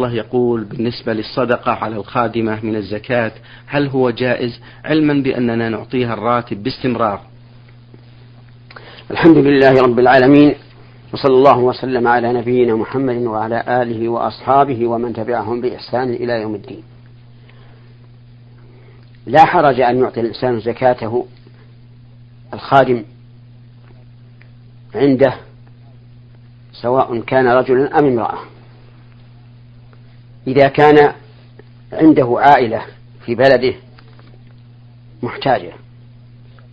الله يقول بالنسبة للصدقة على الخادمة من الزكاة هل هو جائز؟ علما بأننا نعطيها الراتب باستمرار. الحمد لله رب العالمين وصلى الله وسلم على نبينا محمد وعلى آله وأصحابه ومن تبعهم بإحسان إلى يوم الدين. لا حرج أن يعطي الإنسان زكاته الخادم عنده سواء كان رجلا أم امرأة. إذا كان عنده عائلة في بلده محتاجة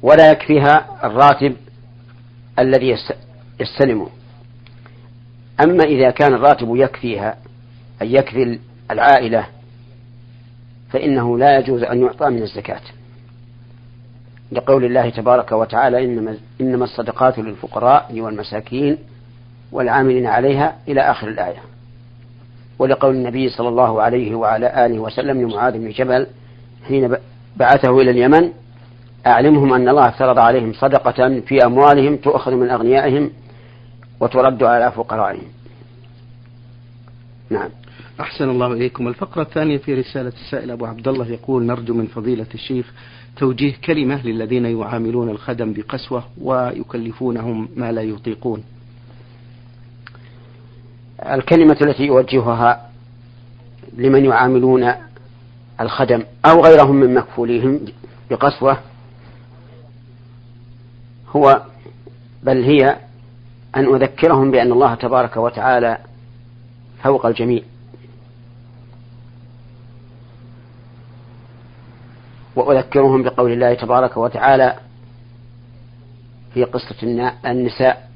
ولا يكفيها الراتب الذي يستلمه. أما إذا كان الراتب يكفيها أي يكفي العائلة فإنه لا يجوز أن يعطى من الزكاة. لقول الله تبارك وتعالى إنما, إنما الصدقات للفقراء والمساكين والعاملين عليها إلى آخر الآية. ولقول النبي صلى الله عليه وعلى آله وسلم لمعاذ بن جبل حين بعثه إلى اليمن أعلمهم أن الله افترض عليهم صدقة في أموالهم تؤخذ من أغنيائهم وترد على فقرائهم. نعم. أحسن الله إليكم. الفقرة الثانية في رسالة السائل أبو عبد الله يقول نرجو من فضيلة الشيخ توجيه كلمة للذين يعاملون الخدم بقسوة ويكلفونهم ما لا يطيقون. الكلمة التي يوجهها لمن يعاملون الخدم أو غيرهم من مكفوليهم بقسوة هو بل هي أن أذكرهم بأن الله تبارك وتعالى فوق الجميع. وأذكرهم بقول الله تبارك وتعالى في قصة النساء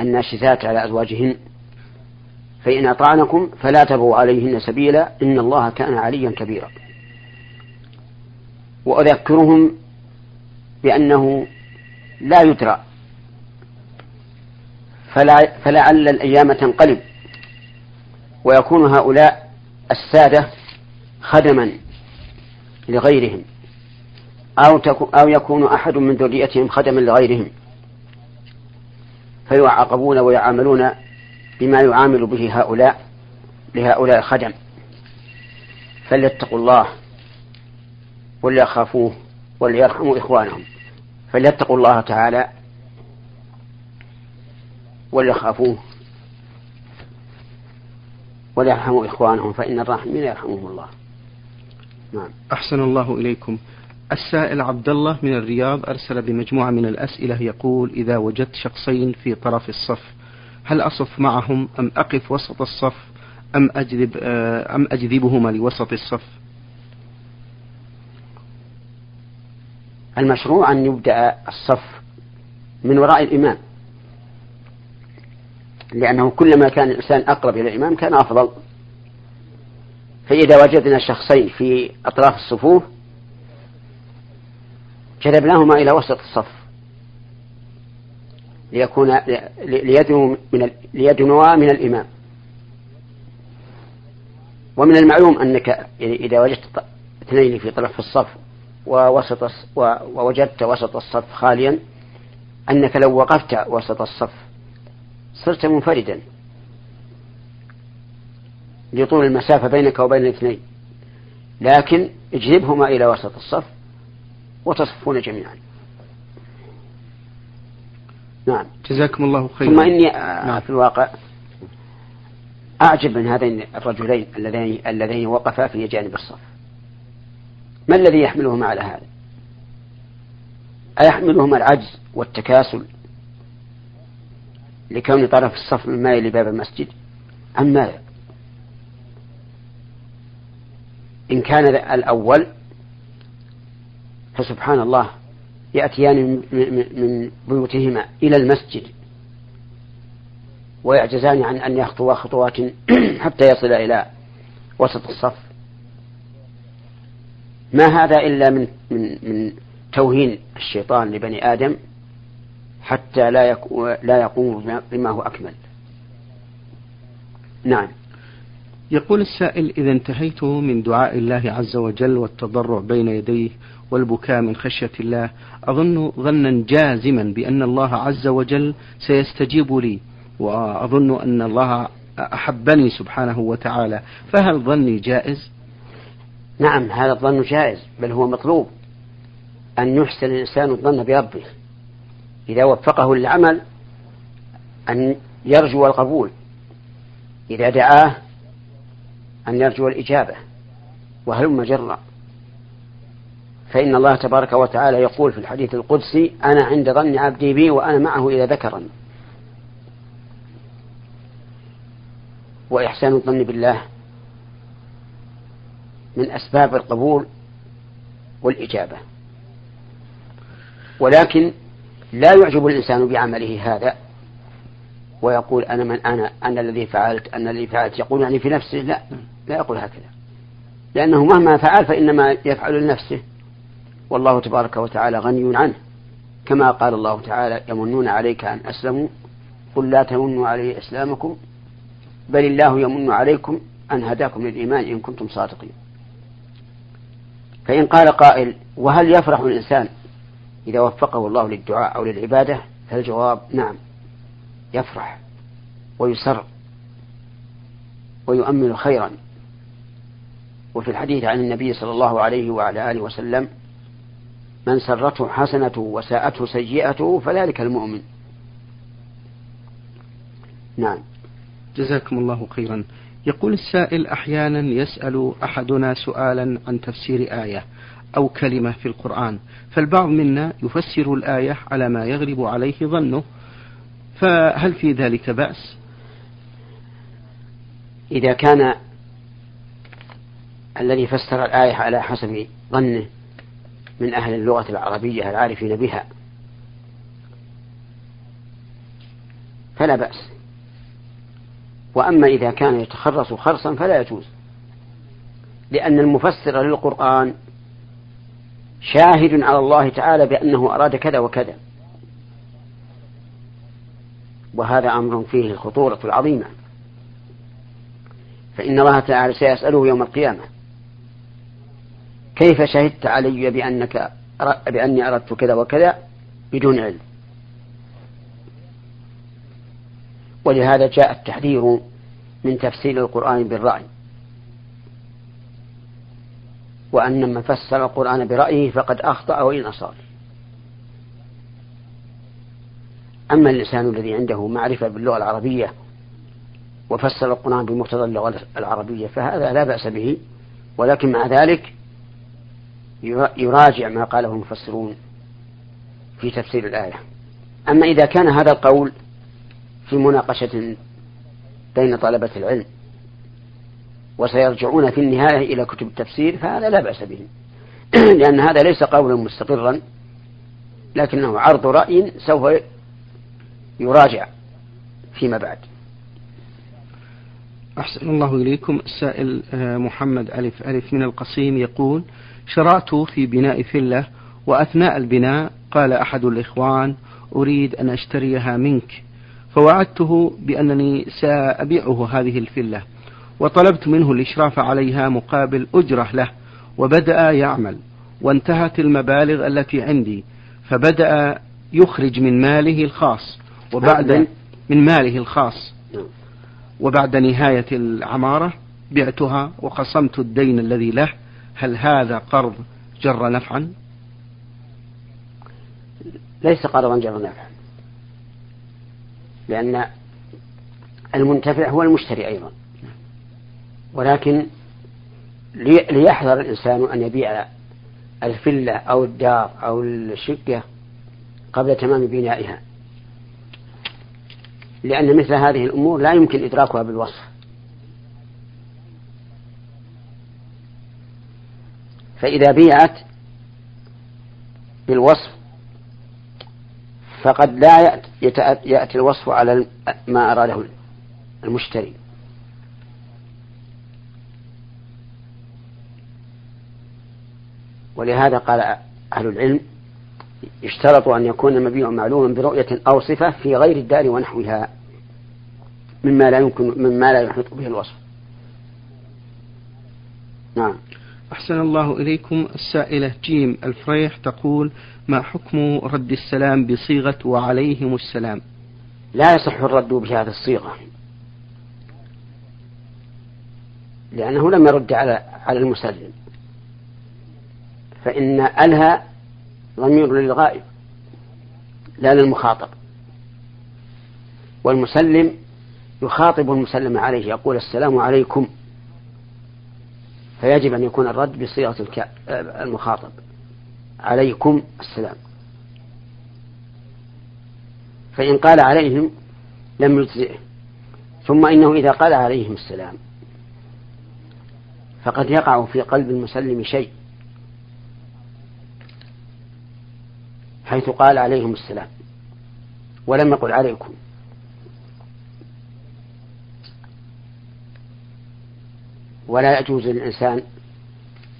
الناشزات على أزواجهن. فإن أطعنكم فلا تبغوا عليهن سبيلا إن الله كان عليا كبيرا. وأذكرهم بأنه لا يدرى فلا فلعل الأيام تنقلب. ويكون هؤلاء السادة خدما لغيرهم. أو, أو يكون أحد من ذريتهم خدما لغيرهم. فيعاقبون ويعاملون بما يعامل به هؤلاء لهؤلاء الخدم. فليتقوا الله وليخافوه وليرحموا إخوانهم. فليتقوا الله تعالى وليخافوه وليرحموا إخوانهم فإن الراحمين يرحمهم الله. نعم. أحسن الله إليكم. السائل عبد الله من الرياض أرسل بمجموعة من الأسئلة يقول إذا وجدت شخصين في طرف الصف هل أصف معهم أم أقف وسط الصف أم أجذب أم أجذبهما لوسط الصف؟ المشروع أن يبدأ الصف من وراء الإمام. لأنه كلما كان الإنسان أقرب إلى الإمام كان أفضل. فإذا وجدنا شخصين في أطراف الصفوف جذبناهما إلى وسط الصف. ليكون ليدنوا من ليدنوا من الإمام. ومن المعلوم أنك إذا وجدت اثنين في طرف الصف ووسط ووجدت وسط الصف خاليا أنك لو وقفت وسط الصف صرت منفردا لطول المسافة بينك وبين الاثنين. لكن اجذبهما إلى وسط الصف وتصفون جميعا. نعم. جزاكم الله خيرا. ثم إني نعم. في الواقع أعجب من هذين الرجلين اللذين اللذين وقفا في جانب الصف. ما الذي يحملهما على هذا؟ أيحملهما العجز والتكاسل لكون طرف الصف من ماء لباب المسجد؟ أم ماذا؟ إن كان الأول فسبحان الله يأتيان من بيوتهما إلى المسجد ويعجزان عن أن يخطوا خطوات حتى يصل إلى وسط الصف ما هذا إلا من من من توهين الشيطان لبني آدم حتى لا لا يقوم بما هو أكمل. نعم. يقول السائل إذا انتهيت من دعاء الله عز وجل والتضرع بين يديه والبكاء من خشية الله أظن ظنا جازما بأن الله عز وجل سيستجيب لي وأظن أن الله أحبني سبحانه وتعالى. فهل ظني جائز؟ نعم هذا الظن جائز بل هو مطلوب أن يحسن الإنسان الظن بربه. إذا وفقه للعمل أن يرجو القبول إذا دعاه أن يرجو الإجابة وهلم جرا فإن الله تبارك وتعالى يقول في الحديث القدسي أنا عند ظن عبدي بي وأنا معه إذا ذكرني وإحسان الظن بالله من أسباب القبول والإجابة. ولكن لا يعجب الإنسان بعمله هذا ويقول أنا من أنا أنا الذي فعلت أنا الذي فعلت. يقول يعني في نفسه لا. لا يقول هكذا. لأنه مهما فعل فإنما يفعل لنفسه. والله تبارك وتعالى غني عنه. كما قال الله تعالى يمنون عليك أن أسلموا قل لا تمنوا علي إسلامكم بل الله يمن عليكم أن هداكم للإيمان إن كنتم صادقين. فإن قال قائل وهل يفرح الإنسان إذا وفقه الله للدعاء أو للعبادة؟ فالجواب نعم يفرح ويسر ويؤمل خيرا. وفي الحديث عن النبي صلى الله عليه وعلى آله وسلم من سرته حسنته وساءته سيئته فذلك المؤمن. نعم. جزاكم الله خيرا. يقول السائل أحيانا يسأل أحدنا سؤالا عن تفسير آية أو كلمة في القرآن فالبعض منا يفسر الآية على ما يغلب عليه ظنه فهل في ذلك بأس؟ إذا كان الذي فسر الآية على حسب ظنه من أهل اللغة العربية العارفين بها. فلا بأس. وأما إذا كان يتخرص خرصا فلا يجوز. لأن المفسر للقرآن شاهد على الله تعالى بأنه أراد كذا وكذا. وهذا أمر فيه الخطورة العظيمة. فإن الله تعالى سيسأله يوم القيامة. كيف شهدت علي بأنك بأني أردت كذا وكذا بدون علم. ولهذا جاء التحذير من تفسير القرآن بالرأي. وأن من فسر القرآن برأيه فقد أخطأ وإن أصاب. أما الإنسان الذي عنده معرفة باللغة العربية وفسر القرآن بمقتضى اللغة العربية فهذا لا بأس به. ولكن مع ذلك يراجع ما قاله المفسرون في تفسير الآية. أما إذا كان هذا القول في مناقشة بين طلبة العلم وسيرجعون في النهاية إلى كتب التفسير فهذا لا بأس به. لأن هذا ليس قولا مستقرا لكنه عرض رأي سوف يراجع فيما بعد. أحسن الله إليكم. السائل آه، محمد ألف ألف من القصيم يقول شرعت في بناء فلة وأثناء البناء قال أحد الإخوان أريد أن أشتريها منك. فوعدته بأنني سأبيعه هذه الفلة وطلبت منه الإشراف عليها مقابل أجرة له وبدأ يعمل. وانتهت المبالغ التي عندي فبدأ يخرج من ماله الخاص وبعد من ماله الخاص. وبعد نهاية العمارة بعتها وقسمت الدين الذي له هل هذا قرض جر نفعا؟ ليس قرضا جر نفعا. لأن المنتفع هو المشتري أيضا. ولكن ليحذر الإنسان أن يبيع الفلة أو الدار أو الشقة قبل تمام بنائها. لأن مثل هذه الأمور لا يمكن إدراكها بالوصف. فإذا بيعت بالوصف فقد لا يأتي الوصف على ما أراده المشتري ولهذا قال أهل العلم يشترط أن يكون المبيع معلوما برؤية أو صفة في غير الدار ونحوها مما لا يمكن مما لا يحيط به الوصف. نعم. أحسن الله إليكم. السائلة جيم الفريح تقول ما حكم رد السلام بصيغة وعليهم السلام لا يصح الرد بهذه الصيغة. لأنه لم يرد على على المسلم. فإن ألها ضمير للغائب لا للمخاطب. والمسلم يخاطب المسلم عليه يقول السلام عليكم. فيجب أن يكون الرد بصيغة المخاطب. عليكم السلام. فإن قال عليهم لم يجزئه. ثم إنه إذا قال عليهم السلام فقد يقع في قلب المسلم شيء. حيث قال عليهم السلام. ولم يقل عليكم. ولا يجوز للإنسان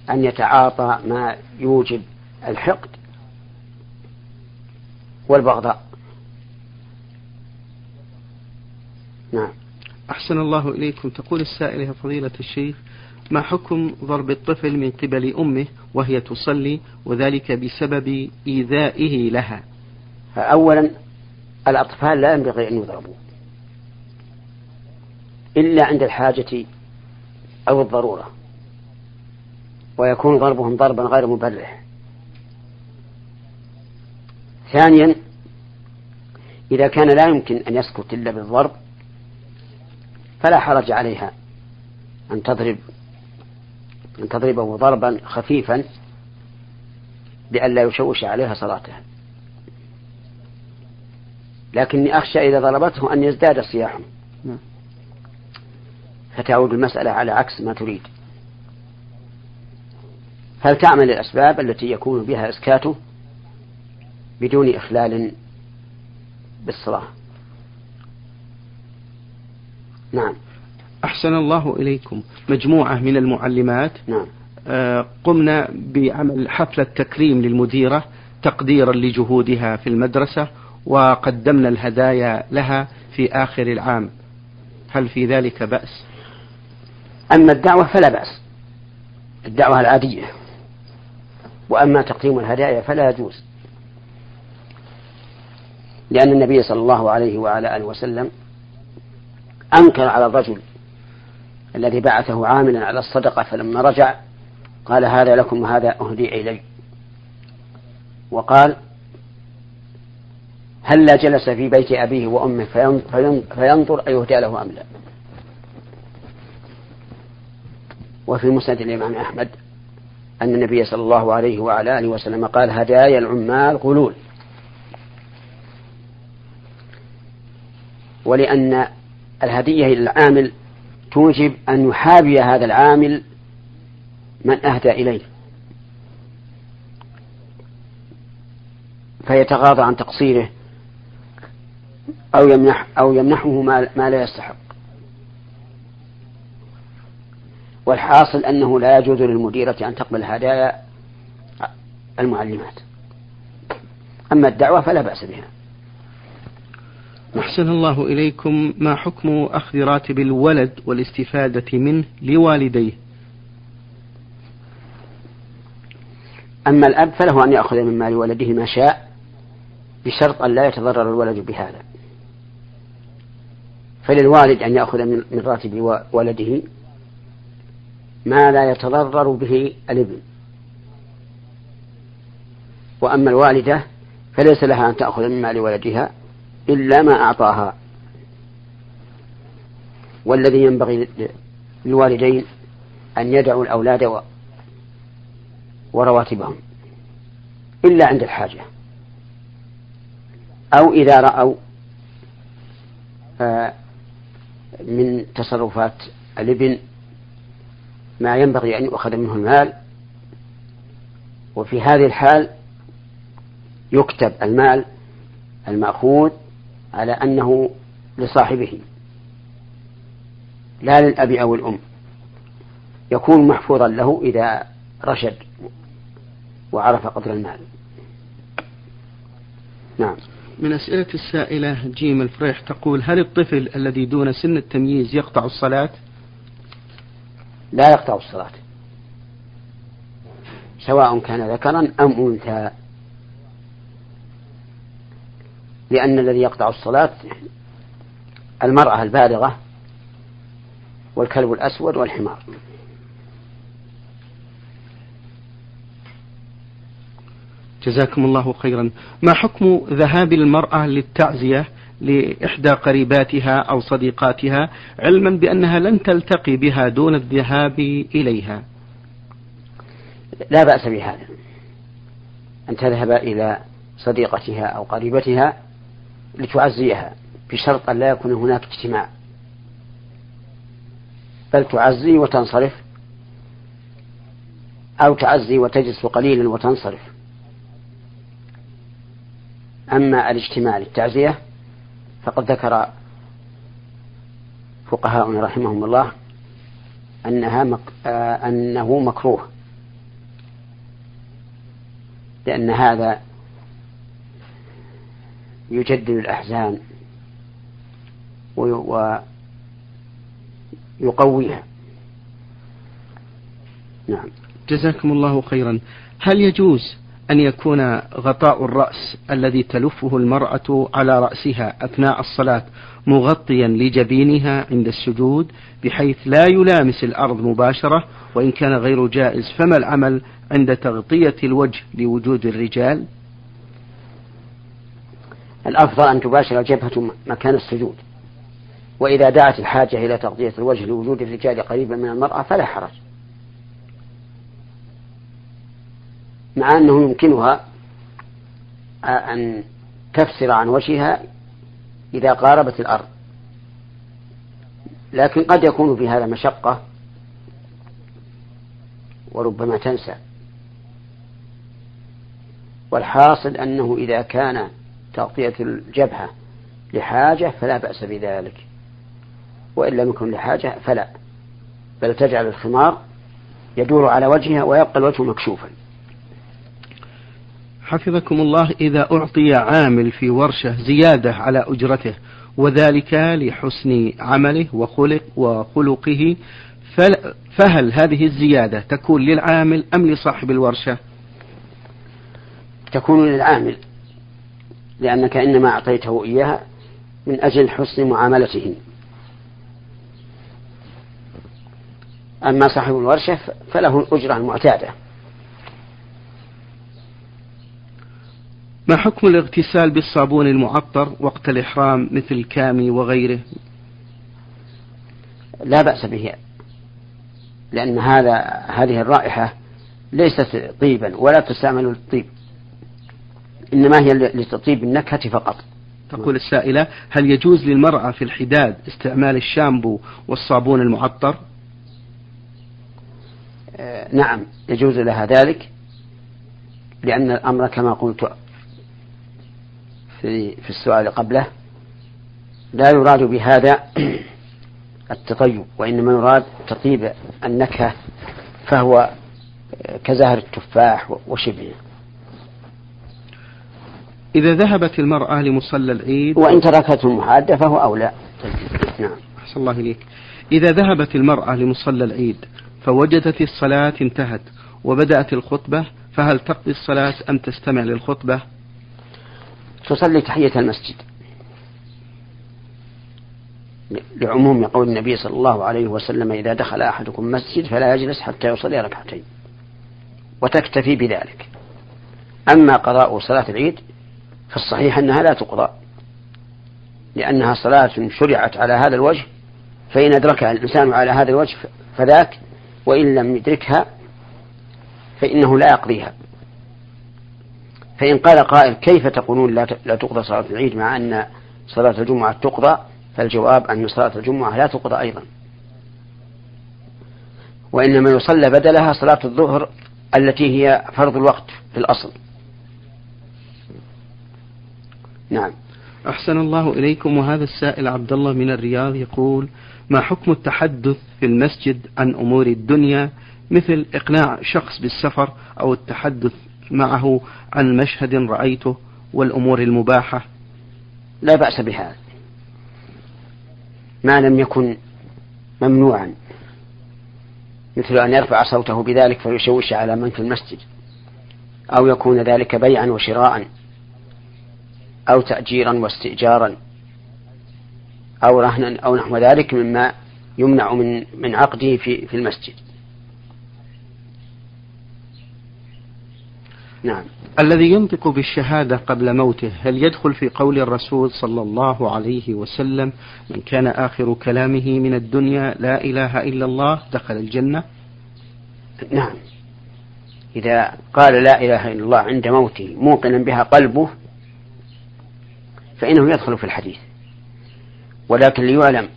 أن يتعاطى ما يوجب الحقد والبغضاء. نعم. أحسن الله إليكم. تقول السائلة فضيلة الشيخ ما حكم ضرب الطفل من قبل أمه وهي تصلي وذلك بسبب إيذائه لها؟ أولا الأطفال لا ينبغي أن يضربوا إلا عند الحاجة أو الضرورة. ويكون ضربهم ضربا غير مبرح. ثانيا إذا كان لا يمكن أن يسكت إلا بالضرب فلا حرج عليها أن تضرب أن تضربه ضربا خفيفا لئلا يشوش عليها صلاتها لكني أخشى إذا ضربته أن يزداد صياحه. فتعود المسألة على عكس ما تريد. فلتعمل الأسباب التي يكون بها إسكاته بدون إخلال بالصلاة؟ نعم. أحسن الله إليكم. مجموعة من المعلمات نعم. آه قمنا بعمل حفلة تكريم للمديرة تقديرا لجهودها في المدرسة وقدمنا الهدايا لها في آخر العام. هل في ذلك بأس؟ أما الدعوة فلا بأس. الدعوة العادية. وأما تقديم الهدايا فلا يجوز. لأن النبي صلى الله عليه وعلى آله وسلم أنكر على الرجل الذي بعثه عاملا على الصدقة فلما رجع قال هذا لكم وهذا أهدي إلي. وقال هلا جلس في بيت أبيه وأمه فينظر أيهدى له أم لا. وفي مسند الإمام أحمد أن النبي صلى الله عليه وعلى آله وسلم قال هدايا العمال غلول. ولأن الهدية إلى العامل توجب أن يحابي هذا العامل من أهدى إليه. فيتغاضى عن تقصيره أو يمنح أو يمنحه ما, لا يستحق. والحاصل أنه لا يجوز للمديرة أن تقبل هدايا المعلمات. أما الدعوة فلا بأس بها. أحسن الله إليكم ما حكم أخذ راتب الولد والاستفادة منه لوالديه؟ أما الأب فله أن يأخذ من مال ولده ما شاء بشرط أن لا يتضرر الولد بهذا. فللوالد أن يأخذ من راتب ولده ما لا يتضرر به الابن. وأما الوالدة فليس لها أن تأخذ من مال ولدها إلا ما أعطاها. والذي ينبغي للوالدين أن يدعوا الأولاد ورواتبهم إلا عند الحاجة. أو إذا رأوا آه، من تصرفات الابن ما ينبغي أن يؤخذ منه المال. وفي هذه الحال يكتب المال المأخوذ على أنه لصاحبه لا للأب أو الأم. يكون محفوظا له إذا رشد وعرف قدر المال. نعم. من أسئلة السائلة جيم الفريح تقول هل الطفل الذي دون سن التمييز يقطع الصلاة؟ لا يقطع الصلاة. سواء كان ذكرا أم أنثى. لأن الذي يقطع الصلاة المرأة البالغة والكلب الأسود والحمار. جزاكم الله خيرا. ما حكم ذهاب المرأة للتعزية؟ لإحدى قريباتها أو صديقاتها علما بأنها لن تلتقي بها دون الذهاب إليها. لا بأس بهذا. أن تذهب إلى صديقتها أو قريبتها لتعزيها بشرط أن لا يكون هناك اجتماع. بل تعزي وتنصرف أو تعزي وتجلس قليلا وتنصرف. أما الاجتماع للتعزية فقد ذكر فقهاؤنا رحمهم الله أنها مك... آه أنه مكروه لأن هذا يجدد الأحزان ويقويها. نعم. جزاكم الله خيرا. هل يجوز أن يكون غطاء الرأس الذي تلفه المرأة على رأسها أثناء الصلاة مغطيا لجبينها عند السجود بحيث لا يلامس الأرض مباشرة وإن كان غير جائز فما العمل عند تغطية الوجه لوجود الرجال؟ الأفضل أن تباشر الجبهة مكان السجود وإذا دعت الحاجة إلى تغطية الوجه لوجود الرجال قريبا من المرأة فلا حرج. مع أنه يمكنها أن تفسر عن وجهها إذا قاربت الأرض. لكن قد يكون في هذا مشقة وربما تنسى. والحاصل أنه إذا كان تغطية الجبهة لحاجة فلا بأس بذلك. وإن لم يكن لحاجة فلا. بل تجعل الخمار يدور على وجهها ويبقى الوجه مكشوفا. حفظكم الله إذا أعطي عامل في ورشة زيادة على أجرته وذلك لحسن عمله وخلق وخلقه فهل هذه الزيادة تكون للعامل أم لصاحب الورشة؟ تكون للعامل لأنك إنما أعطيته إياها من أجل حسن معاملته أما صاحب الورشة فله الأجرة المعتادة. ما حكم الاغتسال بالصابون المعطر وقت الإحرام مثل الكامي وغيره؟ لا بأس به لأن هذا هذه الرائحة ليست طيبا ولا تستعمل للطيب إنما هي لتطيب النكهة فقط. تقول السائلة هل يجوز للمرأة في الحداد استعمال الشامبو والصابون المعطر؟ آه نعم يجوز لها ذلك لأن الأمر كما قلت في في السؤال قبله. لا يراد بهذا التطيب وإنما يراد تطيب النكهة فهو كزهر التفاح وشبهه. إذا ذهبت المرأة لمصلى العيد وإن تركته المحادة فهو أولى. نعم. أحسن الله إليك. إذا ذهبت المرأة لمصلى العيد فوجدت الصلاة انتهت وبدأت الخطبة فهل تقضي الصلاة أم تستمع للخطبة؟ تصلي تحية المسجد. لعموم قول النبي صلى الله عليه وسلم إذا دخل أحدكم مسجد فلا يجلس حتى يصلي ركعتين وتكتفي بذلك. أما قضاء صلاة العيد فالصحيح أنها لا تقضى لأنها صلاة شرعت على هذا الوجه فإن أدركها الإنسان على هذا الوجه فذاك وإن لم يدركها فإنه لا يقضيها. فإن قال قائل كيف تقولون لا تقضى صلاة العيد مع أن صلاة الجمعة تقضى؟ فالجواب أن صلاة الجمعة لا تقضى أيضا. وإنما يصلى بدلها صلاة الظهر التي هي فرض الوقت في الأصل. نعم. أحسن الله إليكم. وهذا السائل عبد الله من الرياض يقول ما حكم التحدث في المسجد عن أمور الدنيا مثل إقناع شخص بالسفر أو التحدث معه عن مشهد رأيته والأمور المباحة. لا بأس بهذا. ما لم يكن ممنوعا مثل أن يرفع صوته بذلك فيشوش على من في المسجد أو يكون ذلك بيعا وشراء أو تأجيرا واستئجارا أو رهنا أو نحو ذلك مما يمنع من من عقده في في المسجد. نعم. الذي ينطق بالشهادة قبل موته هل يدخل في قول الرسول صلى الله عليه وسلم من كان آخر كلامه من الدنيا لا إله إلا الله دخل الجنة نعم. إذا قال لا إله إلا الله عند موته موقنا بها قلبه فإنه يدخل في الحديث. ولكن ليعلم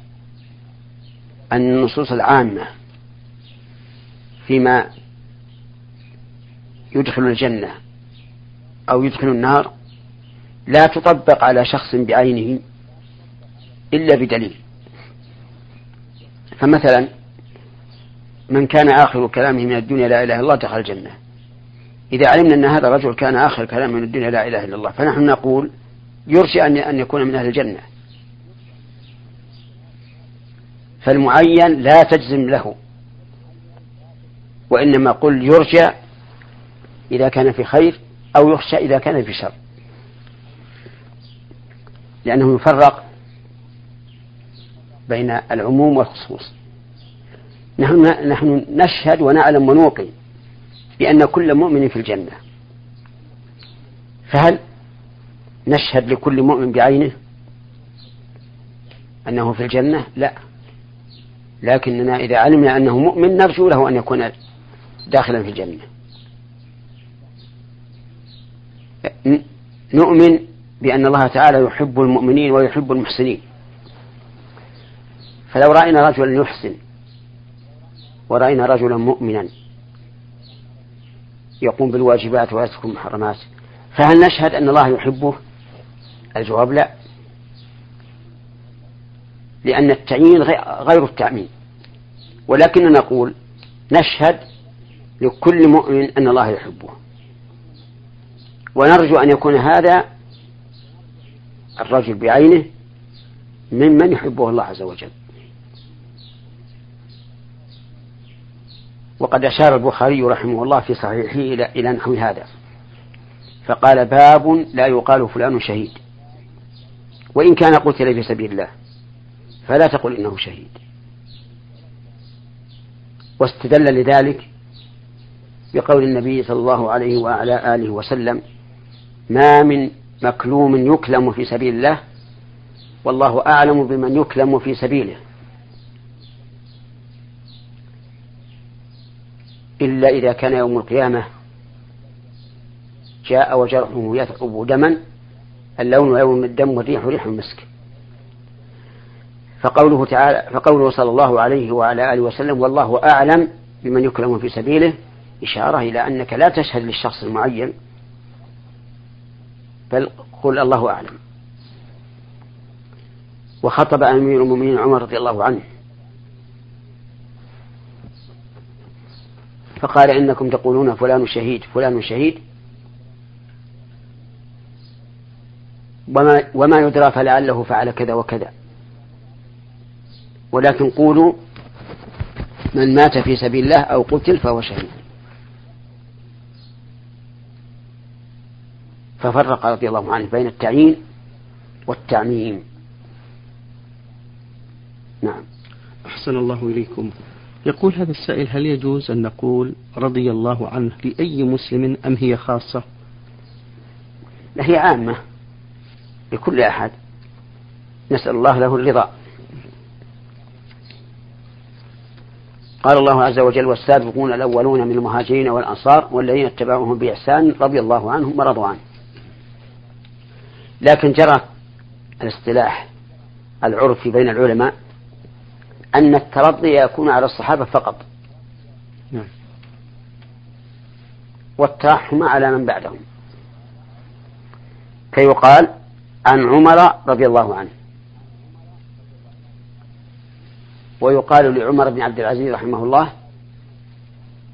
أن النصوص العامة فيما يدخل الجنة أو يدخل النار لا تطبق على شخص بعينه إلا بدليل. فمثلا من كان آخر كلامه من الدنيا لا إله إلا الله دخل الجنة. إذا علمنا أن هذا الرجل كان آخر كلامه من الدنيا لا إله إلا الله فنحن نقول يرجى أن يكون من أهل الجنة. فالمعين لا تجزم له وإنما قل يرجى إذا كان في خير أو يخشى إذا كان في شر. لأنه يفرق بين العموم والخصوص. نحن نحن نشهد ونعلم ونوقن بأن كل مؤمن في الجنة. فهل نشهد لكل مؤمن بعينه أنه في الجنة؟ لا. لكننا إذا علمنا أنه مؤمن نرجو له أن يكون داخلا في الجنة. نؤمن بأن الله تعالى يحب المؤمنين ويحب المحسنين. فلو رأينا رجلا يحسن ورأينا رجلا مؤمنا يقوم بالواجبات ويترك المحرمات فهل نشهد أن الله يحبه؟ الجواب لا. لأن التعيين غير التعميم ولكن نقول نشهد لكل مؤمن أن الله يحبه. ونرجو أن يكون هذا الرجل بعينه ممن يحبه الله عز وجل. وقد أشار البخاري رحمه الله في صحيحه إلى إلى نحو هذا. فقال باب لا يقال فلان شهيد. وإن كان قتل في سبيل الله فلا تقل إنه شهيد. واستدل لذلك بقول النبي صلى الله عليه وعلى آله وسلم ما من مكلوم يكلم في سبيل الله والله أعلم بمن يكلم في سبيله. إلا إذا كان يوم القيامة جاء وجرحه يثعب دما اللون لون الدم والريح ريح المسك. فقوله تعالى فقوله صلى الله عليه وعلى آله وسلم والله أعلم بمن يكرم في سبيله إشارة إلى أنك لا تشهد للشخص المعين بل قل الله أعلم. وخطب أمير المؤمنين عمر رضي الله عنه. فقال إنكم تقولون فلان شهيد فلان شهيد. وما, وما يدرى فلعله فعل كذا وكذا. ولكن قولوا من مات في سبيل الله أو قتل فهو شهيد. ففرق رضي الله عنه بين التعيين والتعميم. نعم. أحسن الله إليكم. يقول هذا السائل هل يجوز أن نقول رضي الله عنه لأي مسلم أم هي خاصة؟ هي عامة. لكل أحد. نسأل الله له الرضا. قال الله عز وجل والسابقون الأولون من المهاجرين والأنصار والذين اتبعوهم بإحسان رضي الله عنهم ورضوا عنه. لكن جرى الاصطلاح العرفي بين العلماء أن الترضي يكون على الصحابة فقط. نعم. والترحم على من بعدهم. كيقال عن عمر رضي الله عنه. ويقال لعمر بن عبد العزيز رحمه الله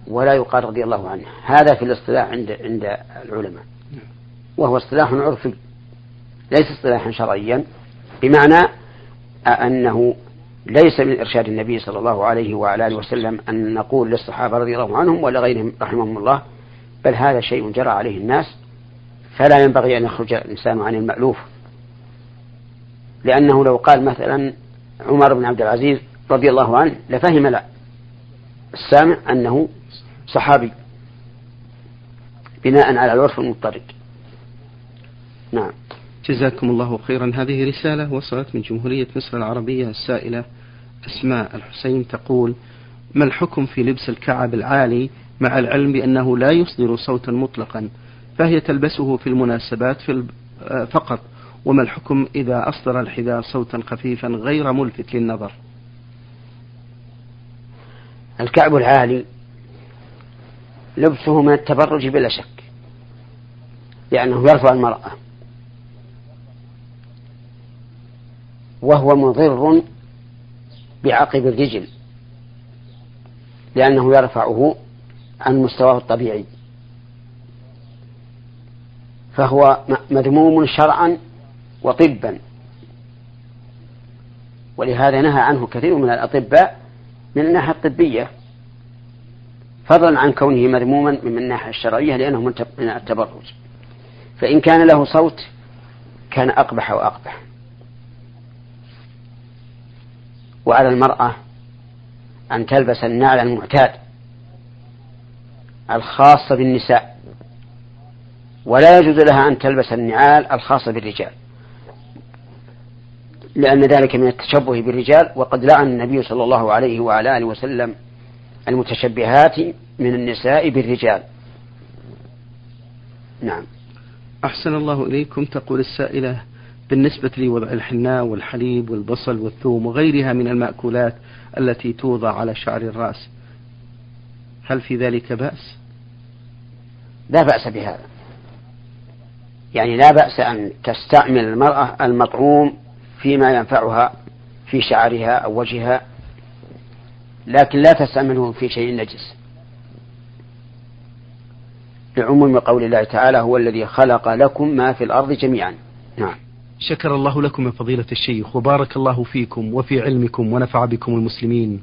ولا يقال رضي الله عنه. هذا في الاصطلاح عند عند العلماء. وهو اصطلاح عرفي. ليس اصطلاحا شرعيا بمعنى أنه ليس من إرشاد النبي صلى الله عليه وعلى آله وسلم أن نقول للصحابة رضي الله عنهم ولا غيرهم رحمهم الله بل هذا شيء جرى عليه الناس فلا ينبغي أن يخرج الإنسان عن المألوف. لأنه لو قال مثلا عمر بن عبد العزيز رضي الله عنه لفهم لا السامع أنه صحابي بناء على العرف المضطرد. نعم. جزاكم الله خيرا. هذه رسالة وصلت من جمهورية مصر العربية السائلة أسماء الحسين تقول ما الحكم في لبس الكعب العالي مع العلم بأنه لا يصدر صوتا مطلقا؟ فهي تلبسه في المناسبات في آه، فقط. وما الحكم إذا أصدر الحذاء صوتا خفيفا غير ملفت للنظر؟ الكعب العالي لبسه من التبرج بلا شك لأنه يرفع المرأة. وهو مضر بعقب الرجل لأنه يرفعه عن مستواه الطبيعي. فهو مذموم شرعا وطبا. ولهذا نهى عنه كثير من الأطباء من الناحية الطبية. فضلا عن كونه مذموما من الناحية الشرعية لأنه من التبرج. فإن كان له صوت كان أقبح وأقبح. وعلى المرأة أن تلبس النعل المعتاد الخاصة بالنساء. ولا يجوز لها أن تلبس النعال الخاصة بالرجال لأن ذلك من التشبه بالرجال. وقد لعن النبي صلى الله عليه وعلى آله وسلم المتشبهات من النساء بالرجال. نعم. أحسن الله إليكم. تقول السائلة بالنسبة لوضع الحناء والحليب والبصل والثوم وغيرها من المأكولات التي توضع على شعر الرأس. هل في ذلك بأس؟ لا بأس بهذا. يعني لا بأس أن تستعمل المرأة المطعوم فيما ينفعها في شعرها أو وجهها لكن لا تستعمله في شيء نجس. لعموم قول الله تعالى هو الذي خلق لكم ما في الأرض جميعا. نعم. شكر الله لكم يا فضيلة الشيخ وبارك الله فيكم وفي علمكم ونفع بكم المسلمين.